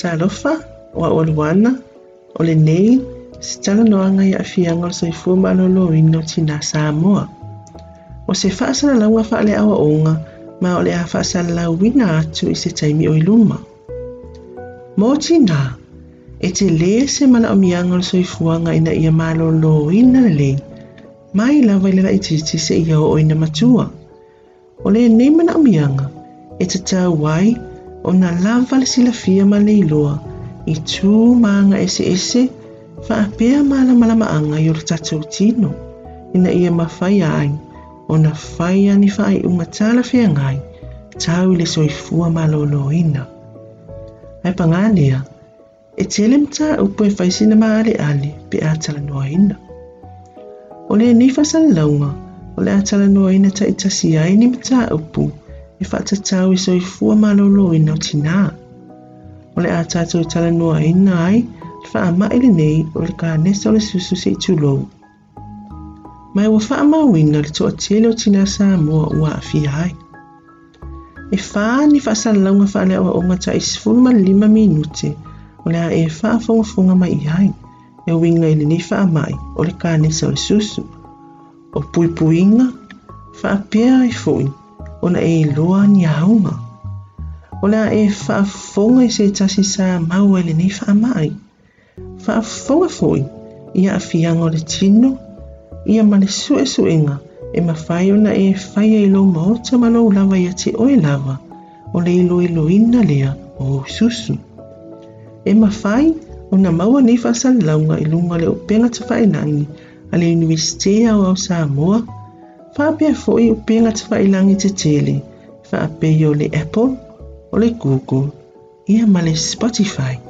taalofa ua aualu ana o lenei se talanoaga ia afiaga o le saifua maalōlōina o tinā samoa o se faasalalauga faaleaoaʻoga ma o le a faasalalauina atu i se taimi o i luma mo tinā e te lē se malaʻomiaga o le soifuaga ina ia malōlōina lelei mai lava i le laʻitiiti seʻia oo ina matua o lenei manaʻomiaga e tatau ai ona lava le silafia ma le iloa i tū ma agaeseese fa apea malamalamaaga i o le tatou tino ina ia mafaia ai ona fai ani faaiʻuga talafiagai tau i le soifua malōlōina ae paga lea e tele mataupu e fai sina maale'ʻale pe a talanoaina o lenei faasalalauga o le a talanoaina taʻitasi ai ni mataupu e faatatau i soifua malōlōina o tinā o le a tatou talanoaina ai le faamaʻi lenei o le kanesa o le susu seʻi tulou ma ua fa'amauina le toʻatele o tinā samoa ua a'afia ai e fā ni faasaalauga faaleaʻoaʻoga taʻislalima minute o le a e fa'afogafoga mai i ai e uiga i lenei faamaʻi o le kanesa o le susu o puipuiga fa'apea ai foʻi ona e loa ni auma. O la e whaafonga i se tasi sa mau ele nei whaamai. Whaafonga foi ia a fianga le tino, ia ma le sue suenga e mawhai ona e whaia i lo maota malau lo lava ia te oe lava o le ilo ilo ina lea o susu. E mawhai ona maua nei launga i lunga le o penga te whaenangi a le universitea o au Samoa Papea fo'i o penga te whailagi te tele, whaapei o le Apple, o le Google, ia ma le Spotify.